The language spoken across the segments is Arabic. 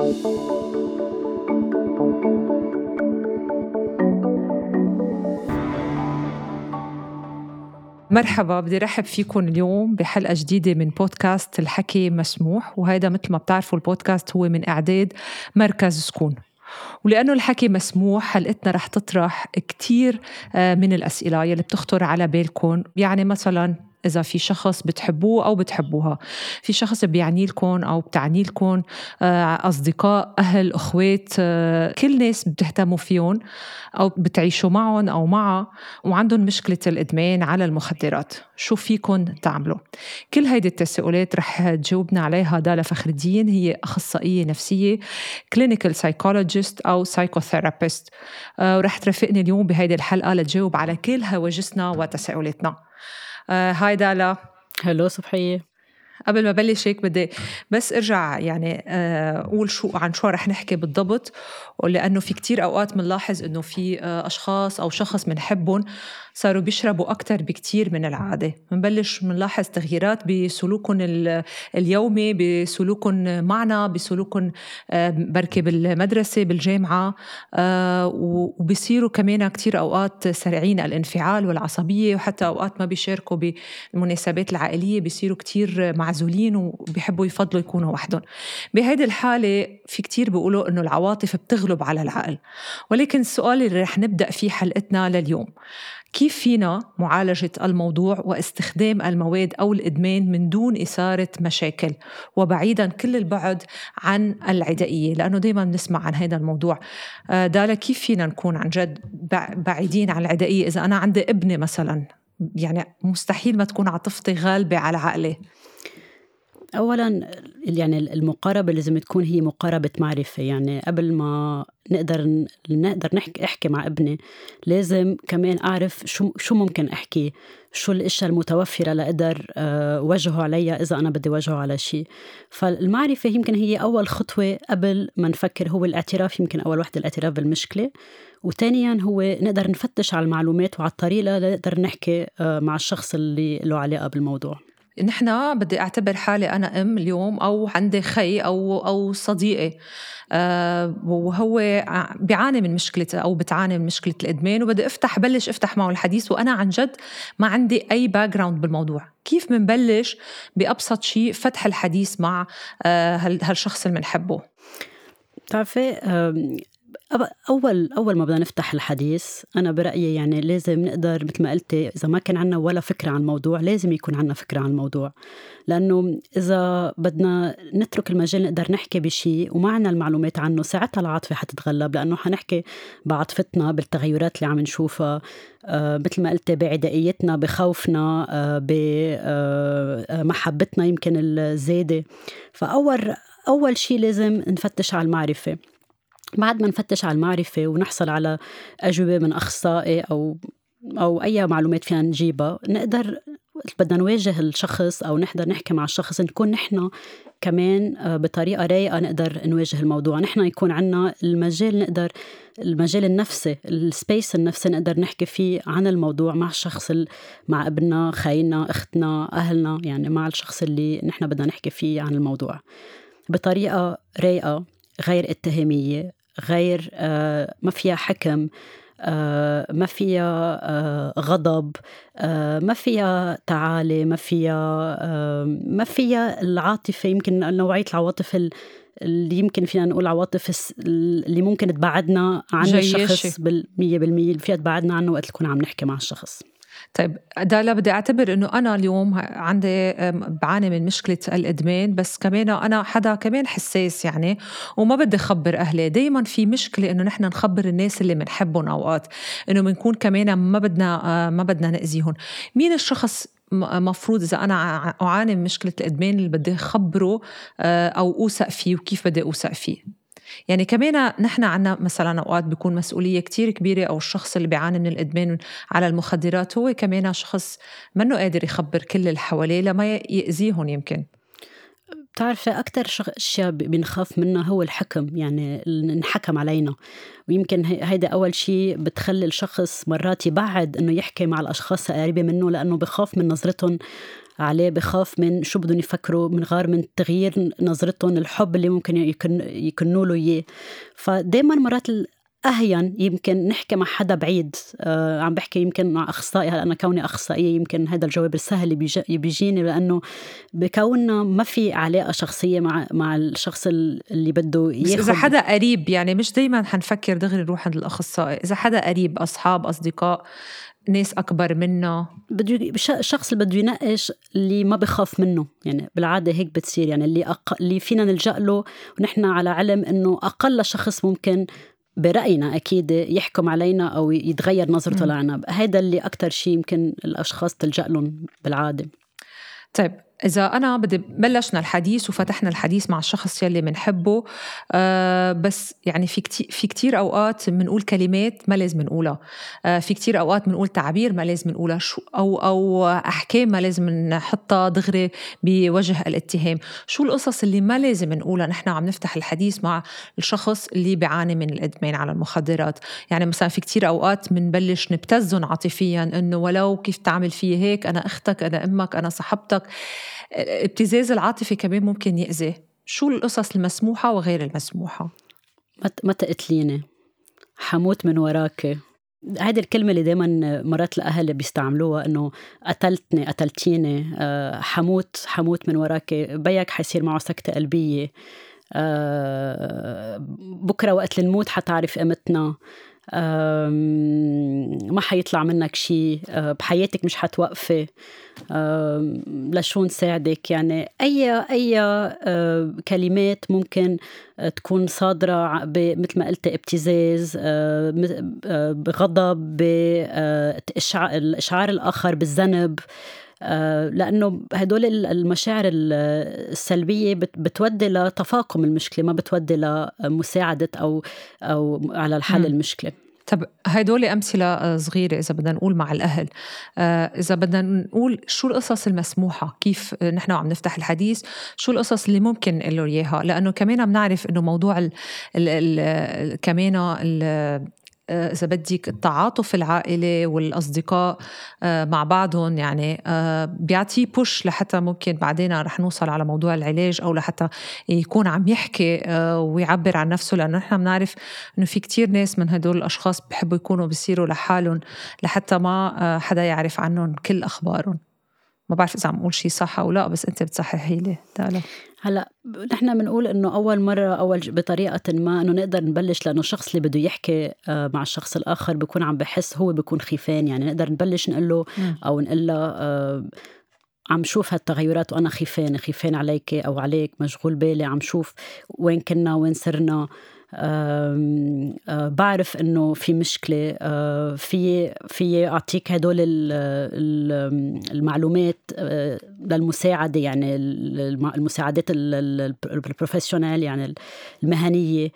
مرحبا بدي رحب فيكم اليوم بحلقة جديدة من بودكاست الحكي مسموح وهذا مثل ما بتعرفوا البودكاست هو من إعداد مركز سكون. ولأنه الحكي مسموح حلقتنا رح تطرح كتير آه، من الأسئلة يلي بتخطر على بالكم. يعني مثلا إذا في شخص بتحبوه أو بتحبوها. في شخص بيعني لكم أو بتعني لكم آه، أصدقاء أهل أخوات آه، كل ناس بتهتموا فيهم أو بتعيشوا معهم أو معها وعندهم مشكلة الإدمان على المخدرات. شو فيكم تعملوا؟ كل هيدي التساؤلات رح تجاوبنا عليها دالا فخر الدين هي أخصائية نفسية clinical psychologist أو psychotherapist آه، ورح ترافقني اليوم بهيدي الحلقة لتجاوب على كل هواجسنا وتساؤلاتنا. هاي دالا. هلو صبحية. قبل ما بلش هيك بدي بس ارجع يعني آه، أقول شو عن شو رح نحكي بالضبط ولأنه في كتير أوقات بنلاحظ إنه في آه، أشخاص أو شخص بنحبهم صاروا بيشربوا أكثر بكتير من العادة. بنبلش بنلاحظ تغييرات بسلوكهم اليومي بسلوكهم معنا بسلوكهم بركي بالمدرسة بالجامعة آه، وبصيروا كمان كتير أوقات سريعين الانفعال والعصبية وحتى أوقات ما بيشاركوا بالمناسبات العائلية بيصيروا كتير معزولين وبيحبوا يفضلوا يكونوا وحدهم. بهيدي الحالة في كتير بيقولوا إنه العواطف بتغلب على العقل. ولكن السؤال اللي رح نبدأ فيه حلقتنا لليوم كيف فينا معالجة الموضوع واستخدام المواد أو الإدمان من دون إثارة مشاكل؟ وبعيدا كل البعد عن العدائية لأنه دايما بنسمع عن هذا الموضوع. آه، دالا كيف فينا نكون عن جد بعيدين عن العدائية؟ إذا أنا عندي ابني مثلا يعني مستحيل ما تكون عاطفتي غالبة على عقلي. اولا يعني المقاربة لازم تكون هي مقاربة معرفة. يعني قبل ما نقدر نقدر نحكي أحكي مع ابني لازم كمان أعرف شو شو ممكن أحكي شو الإشياء المتوفرة لأقدر آه، وجهه عليها إذا أنا بدي وجهه على شيء فالمعرفة يمكن هي أول خطوة قبل ما نفكر هو الاعتراف يمكن أول وحدة الاعتراف بالمشكلة. وثانيا هو نقدر نفتش على المعلومات وعلى الطريقة لنقدر نحكي آه، مع الشخص اللي له علاقة بالموضوع. نحن بدي أعتبر حالي أنا أم اليوم أو عندي خي أو أو صديقي أه وهو بيعاني من مشكلة أو بتعاني من مشكلة الإدمان وبدي أفتح بلش أفتح معه الحديث. وأنا عن جد ما عندي أي background بالموضوع. كيف بنبلش بأبسط شيء فتح الحديث مع أه هالشخص اللي بنحبه بتعرفي أول أول ما بدنا نفتح الحديث أنا برأيي يعني لازم نقدر مثل ما قلتي إذا ما كان عنا ولا فكرة عن الموضوع لازم يكون عنا فكرة عن الموضوع. لأنه إذا بدنا نترك المجال نقدر نحكي بشيء وما عنا المعلومات عنه ساعتها العاطفة حتتغلب. لأنه حنحكي بعاطفتنا بالتغيرات اللي عم نشوفها آه مثل ما قلتي بعدائيتنا بخوفنا آه بمحبتنا آه يمكن الزايده فأول أول شيء لازم نفتش على المعرفة. بعد ما نفتش على المعرفة ونحصل على أجوبة من أخصائي أو أو أي معلومات فينا نجيبها نقدر بدنا نواجه الشخص أو نقدر نحكي مع الشخص نكون نحن كمان آه، بطريقة رايقة نقدر نواجه الموضوع. نحن يكون عنا المجال نقدر المجال النفسي السبيس النفسي نقدر نحكي فيه عن الموضوع مع الشخص مع ابننا خينا اختنا أهلنا يعني مع الشخص اللي نحن بدنا نحكي فيه عن الموضوع. بطريقة رايقة غير اتهامية غير آه، ما فيها حكم آه، ما فيها آه، غضب ما فيها تعالي ما فيها ما فيها العاطفة. يمكن نوعية العواطف اللي يمكن فينا نقول عواطف اللي ممكن تبعدنا عن الشخص بالمية بالمية. فيها تبعدنا عنه وقت نكون عم نحكي مع الشخص. طيب دالا بدي أعتبر إنه أنا اليوم عندي بعاني من مشكلة الإدمان بس كمان أنا حدا كمان حساس يعني وما بدي اخبر أهلي. دائما في مشكلة إنه نحن نخبر الناس اللي بنحبهم أوقات إنه بنكون كمان ما بدنا ما بدنا نأذيهم. مين الشخص مفروض إذا أنا أعاني من مشكلة الإدمان اللي بدي اخبره آه، أو أوثق فيه وكيف بدي أوثق فيه؟ يعني كمان نحن عنا مثلا أوقات بيكون مسؤولية كتير كبيرة أو الشخص اللي بيعاني من الإدمان على المخدرات هو كمان شخص منه قادر يخبر كل اللي حواليه لما يأذيهم يمكن. بتعرفي أكثر أشياء بنخاف منها هو الحكم يعني انحكم علينا. ويمكن هيدا أول شيء بتخلي الشخص مرات يبعد إنه يحكي مع الأشخاص القريبة منه لأنه بخاف من نظرتهم. عليه بخاف من شو بدهم يفكروا من غير من تغيير نظرتهم الحب اللي ممكن يكن يكنوا له إياه. فدائما مرات اهين يمكن نحكي مع حدا بعيد آه عم بحكي يمكن مع أخصائي هلا أنا كوني أخصائية يمكن هذا الجواب السهل اللي بيجيني لأنه بكوننا ما في علاقة شخصية مع مع الشخص اللي بده ياخذ إذا حدا قريب يعني مش دائما حنفكر دغري نروح عند الأخصائي. إذا حدا قريب أصحاب أصدقاء ناس أكبر منه. بده الشخص اللي بده يناقش اللي ما بخاف منه. يعني بالعادة هيك بتصير. يعني اللي أق... اللي فينا نلجأ له ونحن على علم إنه أقل شخص ممكن برأينا أكيد يحكم علينا أو يتغير نظرته لنا هذا اللي أكثر شيء يمكن الأشخاص تلجأ لهم بالعادة. طيب إذا أنا بدي بلشنا الحديث وفتحنا الحديث مع الشخص يلي بنحبه آه بس يعني في كتير في كتير أوقات بنقول كلمات ما لازم نقولها. آه في كتير أوقات بنقول تعابير ما لازم نقولها شو أو أو أحكام ما لازم نحطها دغري بوجه الاتهام. شو القصص اللي ما لازم نقولها؟ نحن عم نفتح الحديث مع الشخص اللي بيعاني من الإدمان على المخدرات. يعني مثلا في كتير أوقات بنبلش نبتزهم عاطفيا إنه ولو كيف تعمل في هيك؟ أنا أختك أنا أمك أنا صاحبتك. ابتزاز العاطفي كمان ممكن يأذي. شو القصص المسموحة وغير المسموحة؟ ما تقتليني. حموت من وراك. هذه الكلمة اللي دايما مرات الأهل بيستعملوها إنه قتلتني قتلتيني آه، حموت حموت من وراك. بيك حيصير معه سكتة قلبية. آه، بكرة وقت نموت حتعرف قيمتنا. ما حيطلع منك شيء آه، بحياتك مش حتوقفي. لشو نساعدك؟ يعني أي أي آه، كلمات ممكن تكون صادرة مثل ما قلت ابتزاز آه، بغضب بإشعار الآخر بالذنب. لأنه هدول المشاعر السلبية بتودي لتفاقم المشكلة ما بتودي لمساعدة أو أو على الحل المشكلة. طب هدول أمثلة آه، صغيرة إذا بدنا نقول مع الأهل. آه، إذا بدنا نقول شو القصص المسموحة؟ كيف نحن عم نفتح الحديث؟ شو القصص اللي ممكن له إياها؟ لأنه كمان بنعرف إنه موضوع ال ال ال كمان آه، إذا بدك التعاطف العائلي والأصدقاء آه، مع بعضهم يعني آه، بيعطيه بوش لحتى ممكن بعدين رح نوصل على موضوع العلاج أو لحتى يكون عم يحكي ويعبر عن نفسه لأنه نحن بنعرف إنه في كتير ناس من هدول الأشخاص بحبوا يكونوا بيصيروا لحالهم لحتى ما حدا يعرف عنهم كل أخبارهم. ما بعرف إذا عم أقول شيء صح أو لا بس أنت بتصححي لي. تعالى هلأ نحن بنقول إنه أول مرة أول بطريقة ما إنه نقدر نبلش لأنه الشخص اللي بده يحكي آه، مع الشخص الآخر بيكون عم بحس هو بيكون خيفان. يعني نقدر نبلش نقول له أو نقول له آه، عم شوف هالتغيرات وأنا خيفان خيفان عليك أو عليك مشغول بالي عم شوف وين كنا وين صرنا. بعرف إنه في مشكلة في في أعطيك هدول المعلومات للمساعدة يعني المساعدات البروفيشنال يعني المهنية.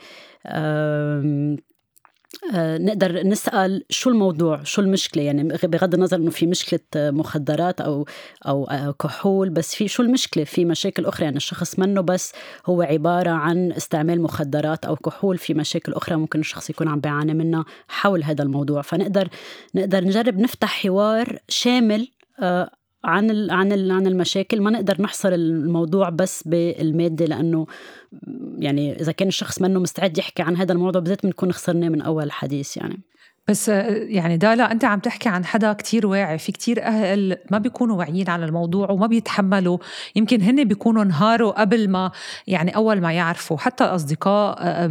نقدر نسأل شو الموضوع؟ شو المشكلة؟ يعني بغض النظر إنه في مشكلة مخدرات أو أو آه، كحول بس في شو المشكلة؟ في مشاكل أخرى. يعني الشخص منه بس هو عبارة عن استعمال مخدرات أو كحول في مشاكل أخرى ممكن الشخص يكون عم بيعاني منها حول هذا الموضوع. فنقدر نقدر نجرب نفتح حوار شامل عن عن عن المشاكل. ما نقدر نحصر الموضوع بس بالمادة لأنه يعني إذا كان الشخص منه مستعد يحكي عن هذا الموضوع بالذات بنكون خسرناه من أول الحديث يعني. بس يعني دالا أنت عم تحكي عن حدا كتير واعي في كتير أهل ما بيكونوا واعيين على الموضوع وما بيتحملوا. يمكن هن بيكونوا انهاروا قبل ما يعني أول ما يعرفوا. حتى الاصدقاء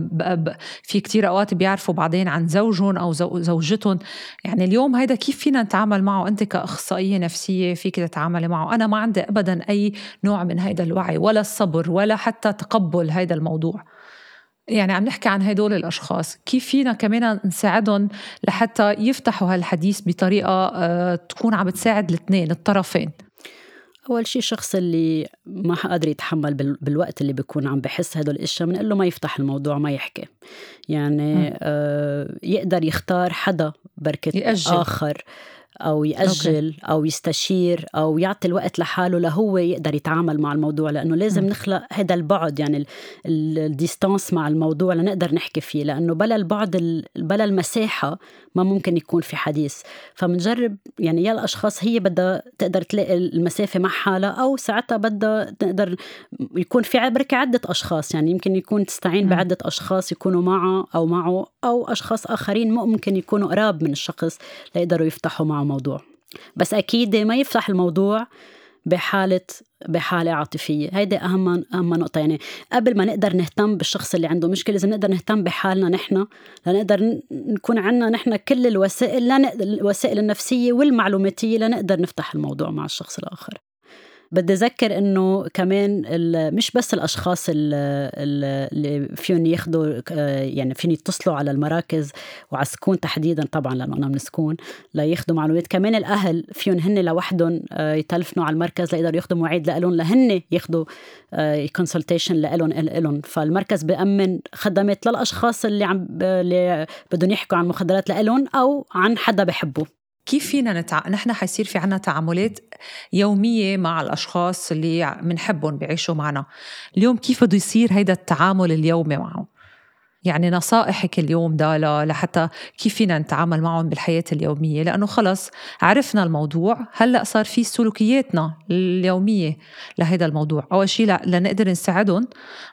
في كتير أوقات بيعرفوا بعدين عن زوجهم أو زوجتهم. يعني اليوم هيدا كيف فينا نتعامل معه؟ أنت كأخصائية نفسية فيك تتعاملي معه. أنا ما عندي ابدا أي نوع من هيدا الوعي ولا الصبر ولا حتى تقبل هيدا الموضوع. يعني عم نحكي عن هدول الأشخاص كيف فينا كمان نساعدهم لحتى يفتحوا هالحديث بطريقة آه، تكون عم تساعد الاثنين الطرفين؟ أول شيء الشخص اللي ما قادر يتحمل بالوقت اللي بيكون عم بحس هدول الأشياء بنقول له ما يفتح الموضوع ما يحكي. يعني آه يقدر يختار حدا بركي يأجل. آخر. أو يأجل okay. أو يستشير أو يعطي الوقت لحاله لهو يقدر يتعامل مع الموضوع لأنه لازم م. نخلق هذا البعد يعني ال distance مع الموضوع لنقدر نحكي فيه لأنه بلا البعد بلا المساحة ما ممكن يكون في حديث. فبنجرب يعني يا الأشخاص هي بدها تقدر تلاقي المسافة مع حالها أو ساعتها بدها تقدر يكون في بركة عدة أشخاص. يعني يمكن يكون تستعين. بعدة أشخاص يكونوا معه أو معه أو أشخاص آخرين ممكن يكونوا قراب من الشخص ليقدروا يفتحوا معه موضوع. بس أكيد ما يفتح الموضوع بحالة بحالة عاطفية. هيدي أهم أهم نقطة يعني قبل ما نقدر نهتم بالشخص اللي عنده مشكلة لازم نقدر نهتم بحالنا نحن لنقدر نكون عنا نحن كل الوسائل الوسائل النفسية والمعلوماتية لنقدر نفتح الموضوع مع الشخص الآخر. بدي أذكر إنه كمان مش بس الأشخاص اللي فيهم ياخذوا يعني فيهم يتصلوا على المراكز وعلى السكون تحديدا طبعا لأنه أنا من سكون لياخذوا معلومات. كمان الأهل فيهم هن لوحدهم آه، يتلفنوا على المركز ليقدروا ياخذوا مواعيد لهم لهن ياخذوا كونسلتيشن لهم لهم فالمركز بأمن خدمات للأشخاص اللي عم اللي بدهم يحكوا عن مخدرات لهم أو عن حدا بحبه. كيف فينا نتع... نحن حيصير في عنا تعاملات يومية مع الأشخاص اللي بنحبهم بيعيشوا معنا. اليوم كيف بده يصير هيدا التعامل اليومي معهم؟ يعني نصائحك اليوم دالا لحتى كيف فينا نتعامل معهم بالحياة اليومية؟ لأنه خلص عرفنا الموضوع هلأ صار في سلوكياتنا اليومية لهذا الموضوع. أول شيء لنقدر نساعدهم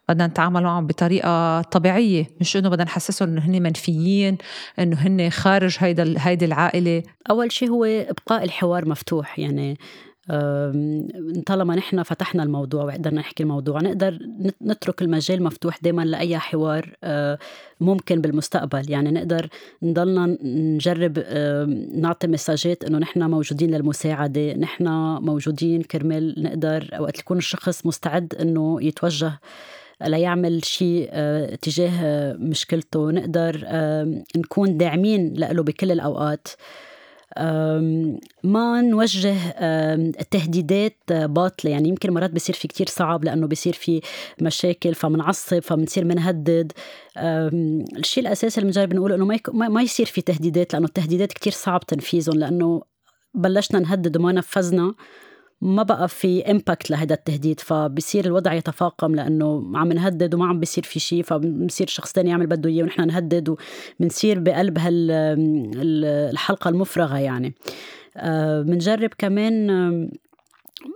بدنا نتعامل معهم بطريقة طبيعية مش إنه بدنا نحسسهم إنه هن منفيين إنه هن خارج هيدا هيدي العائلة. أول شيء هو إبقاء الحوار مفتوح يعني طالما نحن فتحنا الموضوع وقدرنا نحكي الموضوع نقدر نترك المجال مفتوح دائما لأي حوار آه، ممكن بالمستقبل. يعني نقدر نضلنا نجرب نعطي مساجات إنه نحن موجودين للمساعدة نحن موجودين كرمال نقدر وقت يكون الشخص مستعد إنه يتوجه ليعمل شيء آه، تجاه مشكلته. نقدر نكون داعمين له بكل الأوقات. ما نوجه تهديدات باطلة. يعني يمكن مرات بصير في كتير صعب لأنه بصير في مشاكل فمنعصب فمنصير منهدد. الشيء الأساسي اللي بنجرب نقوله إنه ما يصير في تهديدات لأنه التهديدات كتير صعب تنفيذهم لأنه بلشنا نهدد وما نفذنا. ما بقى في امباكت لهذا التهديد فبصير الوضع يتفاقم لأنه عم نهدد وما عم بيصير في شيء فبصير شخص تاني يعمل بده إياه ونحن نهدد وبنصير بقلب هالحلقه المفرغة يعني. بنجرب كمان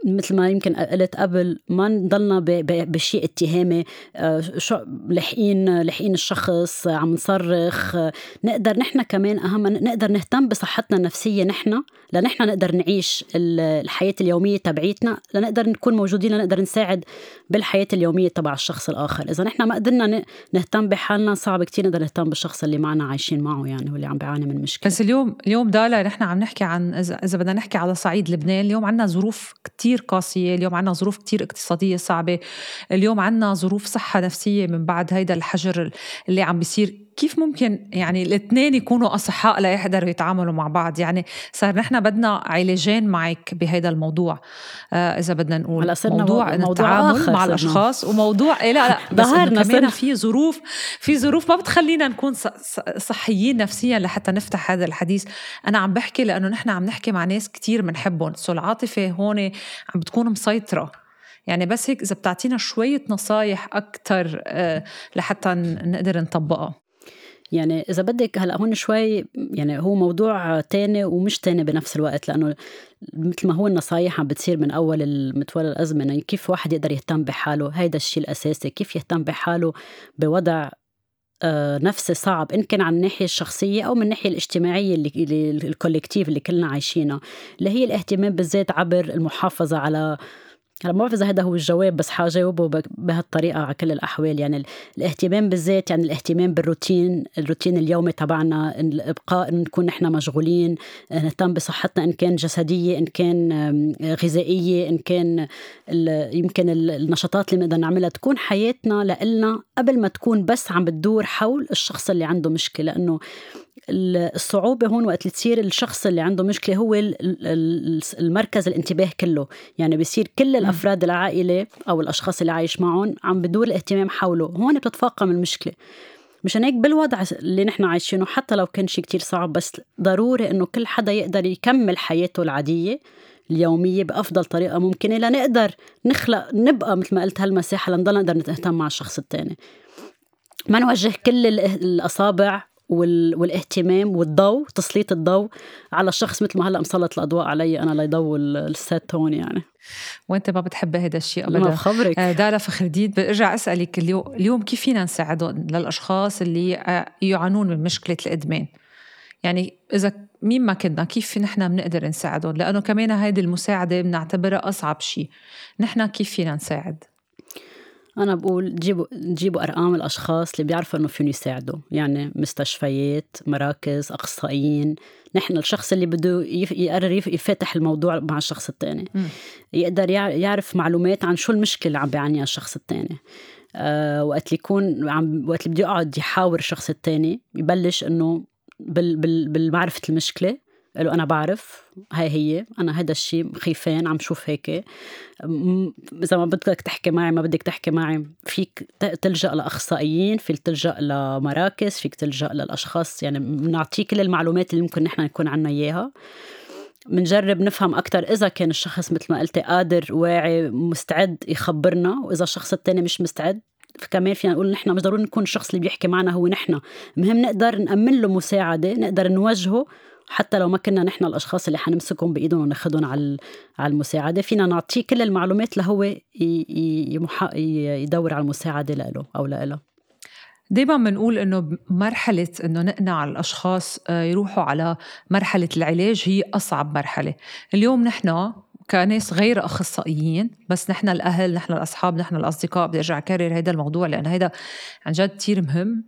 مثل ما يمكن قلت قبل ما نضلنا بشيء اتهامي. آه، شو لحقين لحقين الشخص عم نصرخ. نقدر نحن كمان أهم نقدر نهتم بصحتنا النفسية نحن لنحن نقدر نعيش الحياة اليومية تبعيتنا لنقدر نكون موجودين لنقدر نساعد بالحياة اليومية تبع الشخص الآخر. إذا نحن ما قدرنا نهتم بحالنا صعب كتير نقدر نهتم بالشخص اللي معنا عايشين معه يعني واللي عم بيعاني من مشكلة. بس اليوم اليوم دالا نحن عم نحكي عن إذا بدنا نحكي على صعيد لبنان اليوم عندنا ظروف كتير قاسية اليوم عنا ظروف كتير اقتصادية صعبة اليوم عنا ظروف صحة نفسية من بعد هيدا الحجر اللي عم بيصير كيف ممكن يعني الاثنين يكونوا أصحاء ليقدروا يتعاملوا مع بعض؟ يعني صار نحن بدنا علاجين معك بهذا الموضوع. آه إذا بدنا نقول موضوع, موضوع التعامل مع الأشخاص وموضوع إيه لا لا ظهرنا كمان في ظروف في ظروف ما بتخلينا نكون صحيين نفسيا لحتى نفتح هذا الحديث. أنا عم بحكي لأنه نحن عم نحكي مع ناس كتير بنحبهم سو العاطفة هون عم بتكون مسيطرة. يعني بس هيك إذا بتعطينا شوية نصايح أكثر آه، لحتى نقدر نطبقها. يعني إذا بدك هلأ هون شوي يعني هو موضوع تاني ومش تاني بنفس الوقت لأنه مثل ما هو النصايح عم بتصير من أول المتولى الازمنه يعني كيف واحد يقدر يهتم بحاله؟ هيدا الشيء الأساسي كيف يهتم بحاله بوضع آه، نفسي صعب إن كان عن الناحية الشخصية أو من الناحية الاجتماعية اللي الكوليكتيف اللي كلنا عايشينها اللي هي الاهتمام بالذات عبر المحافظة على هلا ما بعرف إذا هذا هو الجواب بس حجاوبه بهالطريقة على كل الأحوال. يعني الاهتمام بالذات يعني الاهتمام بالروتين الروتين اليومي تبعنا الابقاء نكون نحن مشغولين نهتم بصحتنا إن كان جسدية إن كان غذائية إن كان يمكن النشاطات اللي بنقدر نعملها تكون حياتنا لإلنا قبل ما تكون بس عم بتدور حول الشخص اللي عنده مشكلة. لأنه الصعوبة هون وقت تصير الشخص اللي عنده مشكلة هو المركز الانتباه كله. يعني بصير كل الأفراد العائلة أو الأشخاص اللي عايش معهم عم بدور الاهتمام حوله. هون بتتفاقم المشكلة. مشان هيك بالوضع اللي نحن عايشينه حتى لو كان شيء كتير صعب بس ضروري إنه كل حدا يقدر يكمل حياته العادية اليومية بأفضل طريقة ممكنة لنقدر نخلق نبقى مثل ما قلت هالمساحة لنضل نقدر نهتم مع الشخص التاني. ما نوجه كل الأصابع والاهتمام والضوء تسليط الضوء على الشخص مثل ما هلا مسلط الأضواء علي أنا ليضوء السات تون يعني. وانت ما بتحب هذا الشيء ابدا. ما بخبرك. آه، دارا فخر الدين برجع أسألك اليوم كيف فينا نساعدهم للأشخاص اللي آه، يعانون من مشكلة الإدمان؟ يعني إذا مين ما كنا كيف نحن بنقدر نساعدهم؟ لأنه كمان هيدي المساعدة بنعتبرها أصعب شيء. نحن كيف فينا نساعد؟ أنا بقول جيبوا جيبوا أرقام الأشخاص اللي بيعرفوا إنه فيهم يساعدوا، يعني مستشفيات، مراكز، أخصائيين، نحن الشخص اللي بده يقرر يفتح الموضوع مع الشخص الثاني يقدر يعرف معلومات عن شو المشكلة اللي عم بيعانيها الشخص الثاني أه وقت اللي يكون عم وقت اللي بده يقعد يحاور الشخص الثاني يبلش إنه بال بال بالمعرفة المشكلة له أنا بعرف هاي هي أنا هذا الشيء خيفان عم شوف هيك. إذا ما بدك تحكي معي ما بدك تحكي معي. فيك تلجأ لأخصائيين فيك تلجأ لمراكز فيك تلجأ للأشخاص. يعني بنعطيه كل المعلومات اللي ممكن نحن نكون عنا إياها. بنجرب نفهم أكتر إذا كان الشخص مثل ما قلتي قادر واعي مستعد يخبرنا. وإذا الشخص التاني مش مستعد كمان فينا نقول نحن مش ضروري نكون الشخص اللي بيحكي معنا هو نحن. المهم نقدر نأمن له مساعدة نقدر نوجهه حتى لو ما كنا نحن الأشخاص اللي حنمسكهم بإيدهم وناخذهم على على المساعدة فينا نعطيه كل المعلومات لهو يدور على المساعدة له أو لها دايما بنقول إنه مرحلة إنه نقنع الأشخاص آه، يروحوا على مرحلة العلاج هي أصعب مرحلة. اليوم نحن كناس غير أخصائيين بس نحن الأهل نحن الأصحاب نحن الأصدقاء بدي أرجع أكرر هذا الموضوع لأن هذا عن جد كثير مهم.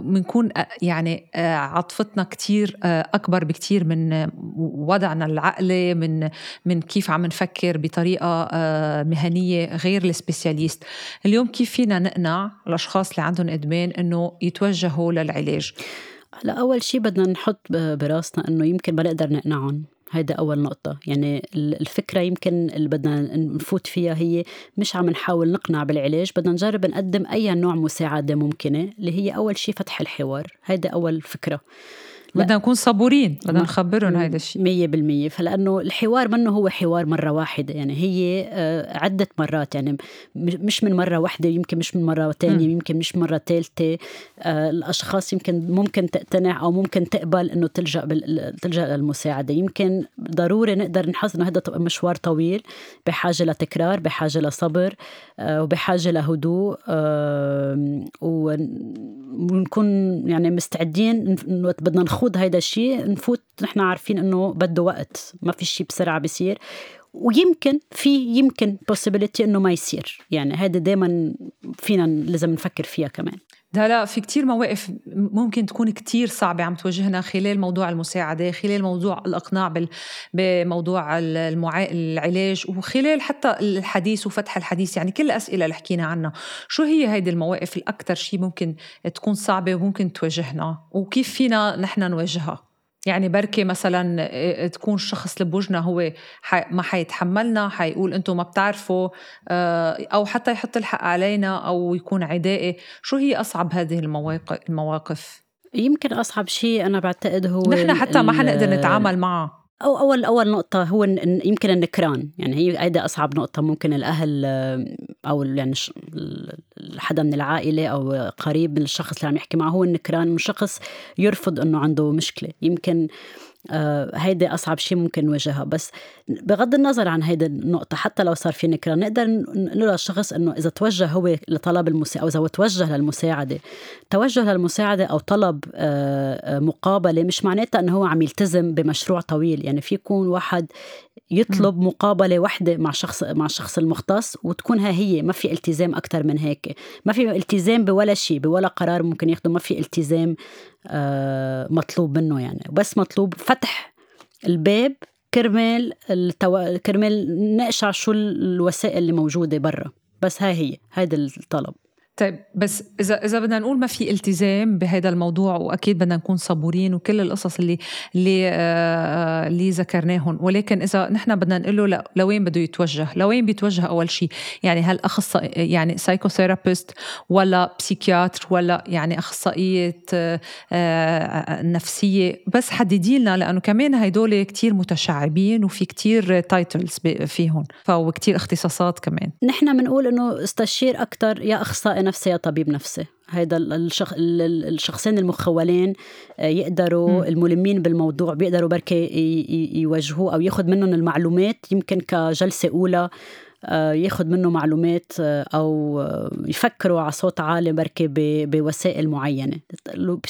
بنكون آه يعني آه عاطفتنا كثير آه أكبر بكثير من وضعنا العقلي من من كيف عم نفكر بطريقة آه، مهنية غير السبيسياليست. اليوم كيف فينا نقنع الأشخاص اللي عندهم إدمان إنه يتوجهوا للعلاج؟ هلا أول شيء بدنا نحط براسنا إنه يمكن ما نقدر نقنعهم. هيدا أول نقطة. يعني الفكرة يمكن اللي بدنا نفوت فيها هي مش عم نحاول نقنع بالعلاج بدنا نجرب نقدم أي نوع مساعدة ممكنة اللي هي أول شيء فتح الحوار. هيدا أول فكرة. بدنا نكون صبورين بدنا نخبرهم هذا الشيء مية بالمية. فلأنه الحوار منه هو حوار مرة واحدة يعني هي آه، عدة مرات يعني مش من مرة واحدة يمكن مش من مرة تانية يمكن مش مرة ثالثة آه، الأشخاص يمكن ممكن تقتنع أو ممكن تقبل إنه تلجأ تلجأ للمساعدة. يمكن ضروري نقدر نحس إنه هذا مشوار طويل بحاجة لتكرار بحاجة لصبر آه، وبحاجة لهدوء ونكون يعني مستعدين بدنا نخوض نخوض هيدا الشيء نفوت نحن عارفين إنه بده وقت ما في شيء بسرعة بيصير. ويمكن في يمكن possibility إنه ما يصير. يعني هذا دائما فينا لازم نفكر فيها كمان. لا لا في كتير مواقف ممكن تكون كتير صعبة عم تواجهنا خلال موضوع المساعدة خلال موضوع الإقناع بموضوع. العلاج وخلال حتى الحديث وفتح الحديث يعني كل الأسئلة اللي حكينا عنها شو هي هيدي المواقف الأكثر شيء ممكن تكون صعبة وممكن تواجهنا وكيف فينا نحن نواجهها يعني بركي مثلا آه، تكون الشخص اللي بوجنا هو ما حيتحملنا حيقول أنتم ما بتعرفوا آه، أو حتى يحط الحق علينا أو يكون عدائي. شو هي أصعب هذه المواقف المواقف؟ يمكن أصعب شيء أنا بعتقد هو نحن حتى ما حنقدر نتعامل معه. أو أول أول نقطة هو يمكن النكران يعني هي هيدا أصعب نقطة ممكن الأهل أو يعني حدا من العائلة أو قريب من الشخص اللي عم يحكي معه هو النكران من شخص يرفض إنه عنده مشكلة. يمكن آه هيدي أصعب شيء ممكن نواجهها. بس بغض النظر عن هيدي النقطة حتى لو صار في نكران نقدر نقول للشخص إنه إذا توجه هو لطلب المساعدة أو إذا توجه للمساعدة توجه للمساعدة أو طلب آه, آه، مقابلة مش معناتها إنه هو عم يلتزم بمشروع طويل يعني في يكون واحد يطلب مقابلة واحدة مع شخص مع الشخص المختص وتكون ها هي ما في التزام أكثر من هيك. ما في التزام بولا شيء بولا قرار ممكن ياخده ما في التزام آه مطلوب منه يعني. بس مطلوب فتح الباب كرمال التو... كرمال نقشع شو الوسائل اللي موجودة برا. بس هاي هي هيدا الطلب. طيب بس اذا إذا بدنا نقول ما في التزام بهذا الموضوع وأكيد بدنا نكون صبورين وكل القصص اللي اللي آه اللي ذكرناهم ولكن إذا نحن بدنا نقول له لوين بده يتوجه؟ لوين بيتوجه أول شيء يعني هل اخصائي يعني psychotherapist ولا psychiatre ولا يعني أخصائية آه, آه، نفسية؟ بس حددي لنا لأنه كمان هدول كتير متشعبين وفي كتير titles فيهم فوكتير اختصاصات كمان. نحن بنقول إنه استشير أكثر يا أخصائي نفسي يا طبيب نفسي هيدا الشخ... الشخصين المخولين آه، يقدروا. الملمين بالموضوع بيقدروا بركي يوجهوه أو ياخذ منهم المعلومات يمكن كجلسة أولى آه، ياخذ منه معلومات آه، أو يفكروا على صوت عالي بركي بوسائل معينة.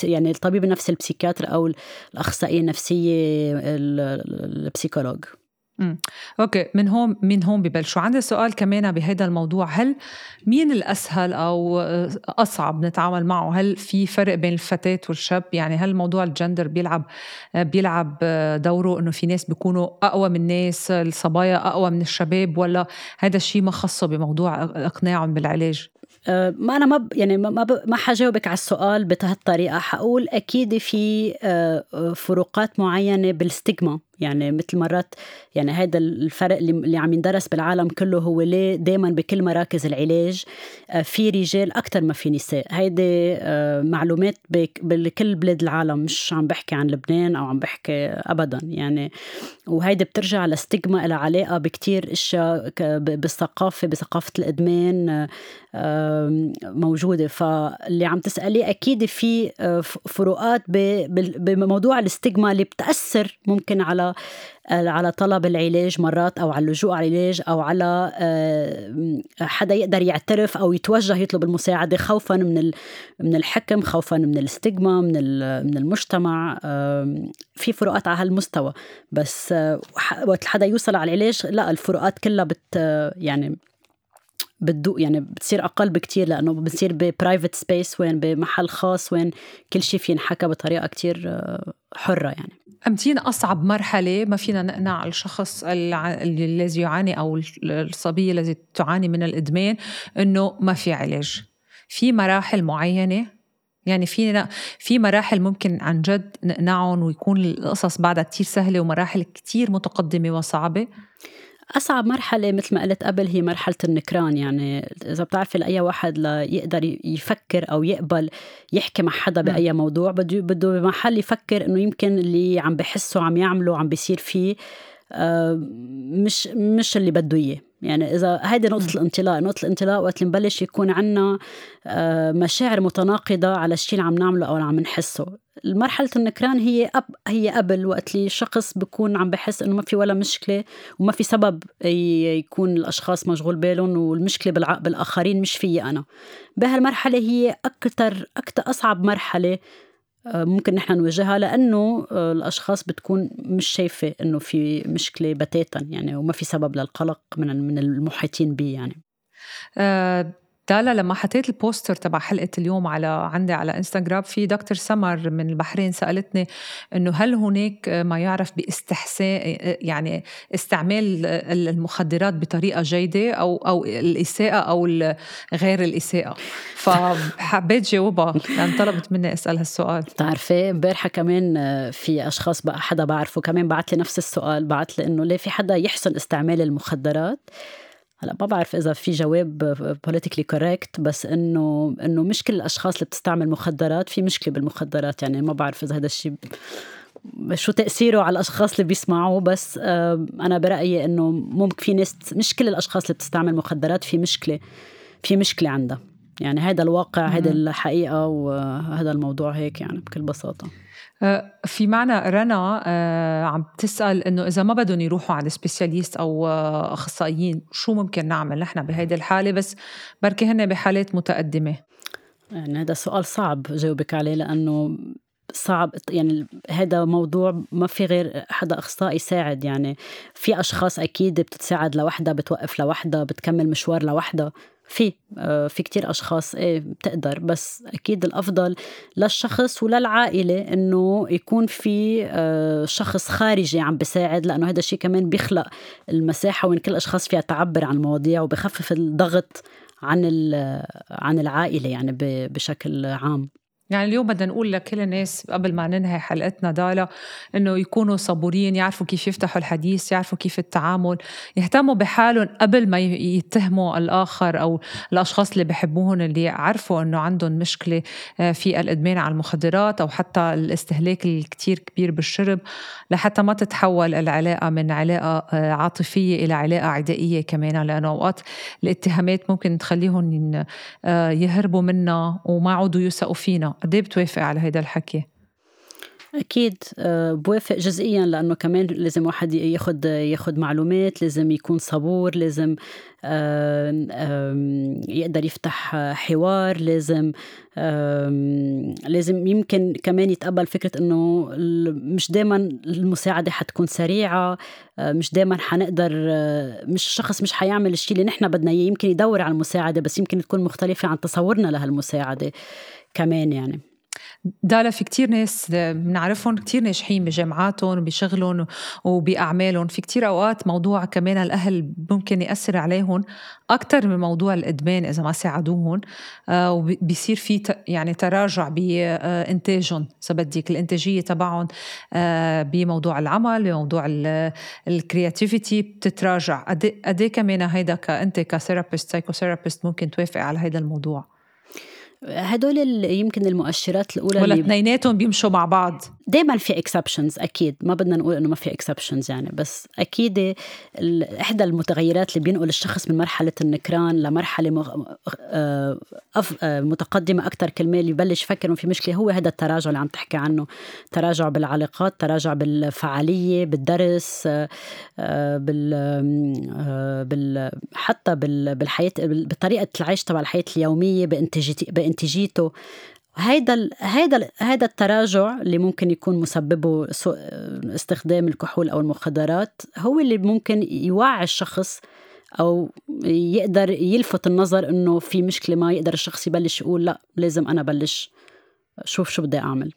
يعني الطبيب النفسي البسيكاتر أو الأخصائية النفسية ال psychologue. امم أوكي من هون من هون ببلشوا. عندي سؤال كمان بهذا الموضوع. هل مين الأسهل أو أصعب نتعامل معه؟ هل في فرق بين الفتاة والشاب؟ يعني هل موضوع الجندر بيلعب بيلعب دوره إنه في ناس بيكونوا أقوى من ناس الصبايا أقوى من الشباب ولا هذا الشيء ما خصه بموضوع إقناعهم بالعلاج؟ أه، ما أنا ما يعني ما ما حجاوبك على السؤال بهالطريقة. حقول أكيد في أه، فروقات معينة بال stigma. يعني مثل مرات يعني هذا الفرق اللي, عم يندرس بالعالم كله هو ليه دائما بكل مراكز العلاج أه، في رجال أكثر ما في نساء. هيدي معلومات بكل بلاد العالم مش عم بحكي عن لبنان أو عم بحكي ابدا يعني. وهيدي بترجع لستيغما لها علاقة بكتير أشياء بالثقافة بثقافة الإدمان موجودة. فاللي عم تسألي أكيد في آه، فروقات بموضوع الاستجما اللي بتأثر ممكن على آه، على طلب العلاج مرات أو على اللجوء على العلاج أو على آه، حدا يقدر يعترف أو يتوجه يطلب المساعدة خوفا من من الحكم خوفا من ال stigma من من المجتمع في فروقات على هالمستوى. بس وقت حدا يوصل على العلاج لا الفروقات كلها بت يعني بتضيق يعني بتصير أقل بكتير لأنه بتصير ب private space وين بمحل خاص وين كل شيء في ينحكى بطريقة كتير آه، حرة يعني. أمتين أصعب مرحلة ما فينا نقنع الشخص الذي يعاني أو الصبية التي تعاني من الإدمان إنه ما في علاج. في مراحل معينة يعني في في مراحل ممكن عن جد نقنعهم ويكون القصص بعدها كتير سهلة ومراحل كتير متقدمة وصعبة. أصعب مرحلة مثل ما قلت قبل هي مرحلة النكران يعني إذا بتعرفي لأي واحد ليقدر يفكر أو يقبل يحكي مع حدا نعم. بأي موضوع بده بده بمحل يفكر إنه يمكن اللي عم بحسه عم يعمله عم بيصير فيه آه، مش مش اللي بده إياه يعني إذا هيدي نقطة الانطلاق نقطة الانطلاق وقت اللي نبلش يكون عنا آه، مشاعر متناقضة على الشيء اللي عم نعمله أو اللي عم نحسه. مرحلة النكران هي أب هي قبل وقت اللي الشخص بيكون عم بحس إنه ما في ولا مشكلة وما في سبب يكون الأشخاص مشغول بالهم والمشكلة بالآخرين مش فيي أنا. بهالمرحلة هي أكثر أكثر أصعب مرحلة ممكن نحن نواجهها لأنه آه، الأشخاص بتكون مش شايفة إنه في مشكلة بتاتا يعني وما في سبب للقلق من من المحيطين به يعني. آه تالا لما حطيت البوستر تبع حلقة اليوم على عندي على انستغرام في دكتور سمر من البحرين سألتني إنه هل هناك ما يعرف باستحسان يعني استعمال المخدرات بطريقة جيدة أو أو الإساءة أو غير الإساءة؟ فحبيت جاوبها يعني طلبت مني أسأل هالسؤال. بتعرفي امبارح كمان في أشخاص بقى حدا بعرفه كمان بعت لي نفس السؤال بعت لي إنه ليه في حدا يحسن استعمال المخدرات؟ هلا ما بعرف إذا في جواب politically correct بس إنه إنه مش كل الأشخاص اللي بتستعمل مخدرات في مشكلة بالمخدرات يعني ما بعرف إذا هذا الشيء شو تأثيره على الأشخاص اللي بيسمعوه بس أنا برأيي إنه ممكن في ناس مش كل الأشخاص اللي بتستعمل مخدرات في مشكلة في مشكلة عندها. يعني هذا الواقع هذا الحقيقة وهذا الموضوع هيك يعني بكل بساطة. آه، في معنى رنا آه، عم تسأل إنه إذا ما بدهم يروحوا عند سبيشاليست أو آه، أخصائيين شو ممكن نعمل؟ نحن بهيدي الحالة بس بركي هن بحالات متقدمة. يعني هذا سؤال صعب جاوبك عليه لأنه صعب يعني هذا موضوع ما في غير حدا أخصائي يساعد يعني في أشخاص أكيد بتتساعد لوحدها بتوقف لوحدها بتكمل مشوار لوحدها في آه، في كتير أشخاص إيه بتقدر بس أكيد الأفضل للشخص وللعائلة إنه يكون في آه، شخص خارجي عم بيساعد لأنه هذا الشيء كمان بيخلق المساحة وين كل الأشخاص فيها تعبر عن المواضيع وبخفف الضغط عن عن العائلة يعني بشكل عام. يعني اليوم بدنا نقول لكل الناس قبل ما ننهي حلقتنا دالا إنه يكونوا صبورين يعرفوا كيف يفتحوا الحديث يعرفوا كيف التعامل يهتموا بحالهم قبل ما يتهموا الآخر أو الأشخاص اللي بحبوهم اللي عرفوا إنه عندهم مشكلة آه، في الإدمان على المخدرات أو حتى الاستهلاك الكتير كبير بالشرب لحتى ما تتحول العلاقة من علاقة آه، عاطفية إلى علاقة عدائية كمان. لأنه أوقات الاتهامات ممكن تخليهم آه، يهربوا منا وما عودوا يوثقوا فينا. قد إيه بتوافق على هذا الحكي؟ أكيد آه، بوافق جزئيا لأنه كمان لازم واحد ياخد ياخد معلومات لازم يكون صبور لازم يقدر يفتح حوار لازم لازم يمكن كمان يتقبل فكرة إنه مش دايما المساعدة حتكون سريعة آه، مش دايما حنقدر آه، مش الشخص مش حيعمل الشيء اللي نحن بدنا إياه يمكن يدور على المساعدة بس يمكن تكون مختلفة عن تصورنا لهالمساعدة كمان يعني. دالا في كتير ناس بنعرفهم كتير ناجحين بجامعاتهم وبشغلهم وبأعمالهم. في كتير أوقات موضوع كمان الأهل ممكن يأثر عليهم أكثر من موضوع الإدمان إذا ما ساعدوهم. آه، وبيصير في يعني تراجع بإنتاجهم. إذا بدك الإنتاجية تبعهم آه، بموضوع العمل بموضوع ال creativity بتتراجع. قد إيه, إيه كمان هيدا كأنت ك therapist psychotherapist ممكن توافق على هذا الموضوع؟ هدول يمكن المؤشرات الأولى ولا اثنيناتهم بيمشوا مع بعض. دائما في exceptions أكيد. ما بدنا نقول إنه ما في exceptions يعني بس أكيد إحدى المتغيرات اللي بينقل الشخص من مرحلة النكران لمرحلة مغ... آه، أف... آه، متقدمة أكثر كلمة اللي يبلش يفكر إنه في مشكلة هو هذا التراجع اللي عم تحكي عنه. تراجع بالعلاقات تراجع بالفعالية بالدرس آه، بال... بال... حتى بال... بالحياة بطريقه العيش تبع الحياة اليومية بانتاجيته بانتاجيته هيدا هيدا هيدا التراجع اللي ممكن يكون مسببه استخدام الكحول أو المخدرات هو اللي ممكن يوعي الشخص أو يقدر يلفت النظر إنه في مشكلة ما يقدر الشخص يبلش يقول لا لازم أنا بلش شوف شو بدي أعمل.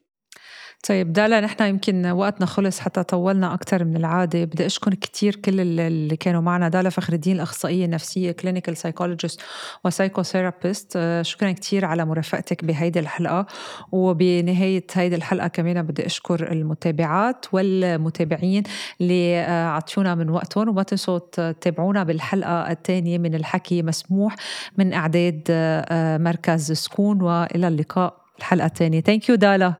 طيب دالا نحن يمكن وقتنا خلص حتى طولنا أكثر من العادة. بدي أشكر كثير كل اللي كانوا معنا. دالا فخر الدين الأخصائية النفسية clinical psychologist و psychotherapist شكرا كثير على مرافقتك بهيدي الحلقة. وبنهاية هيدي الحلقة كمان بدي أشكر المتابعات والمتابعين اللي عطيونا من وقتهم. وما تنسوا تتابعونا بالحلقة الثانية من الحكي مسموح من إعداد مركز سكون. وإلى اللقاء الحلقة الثانية. thank you دالا.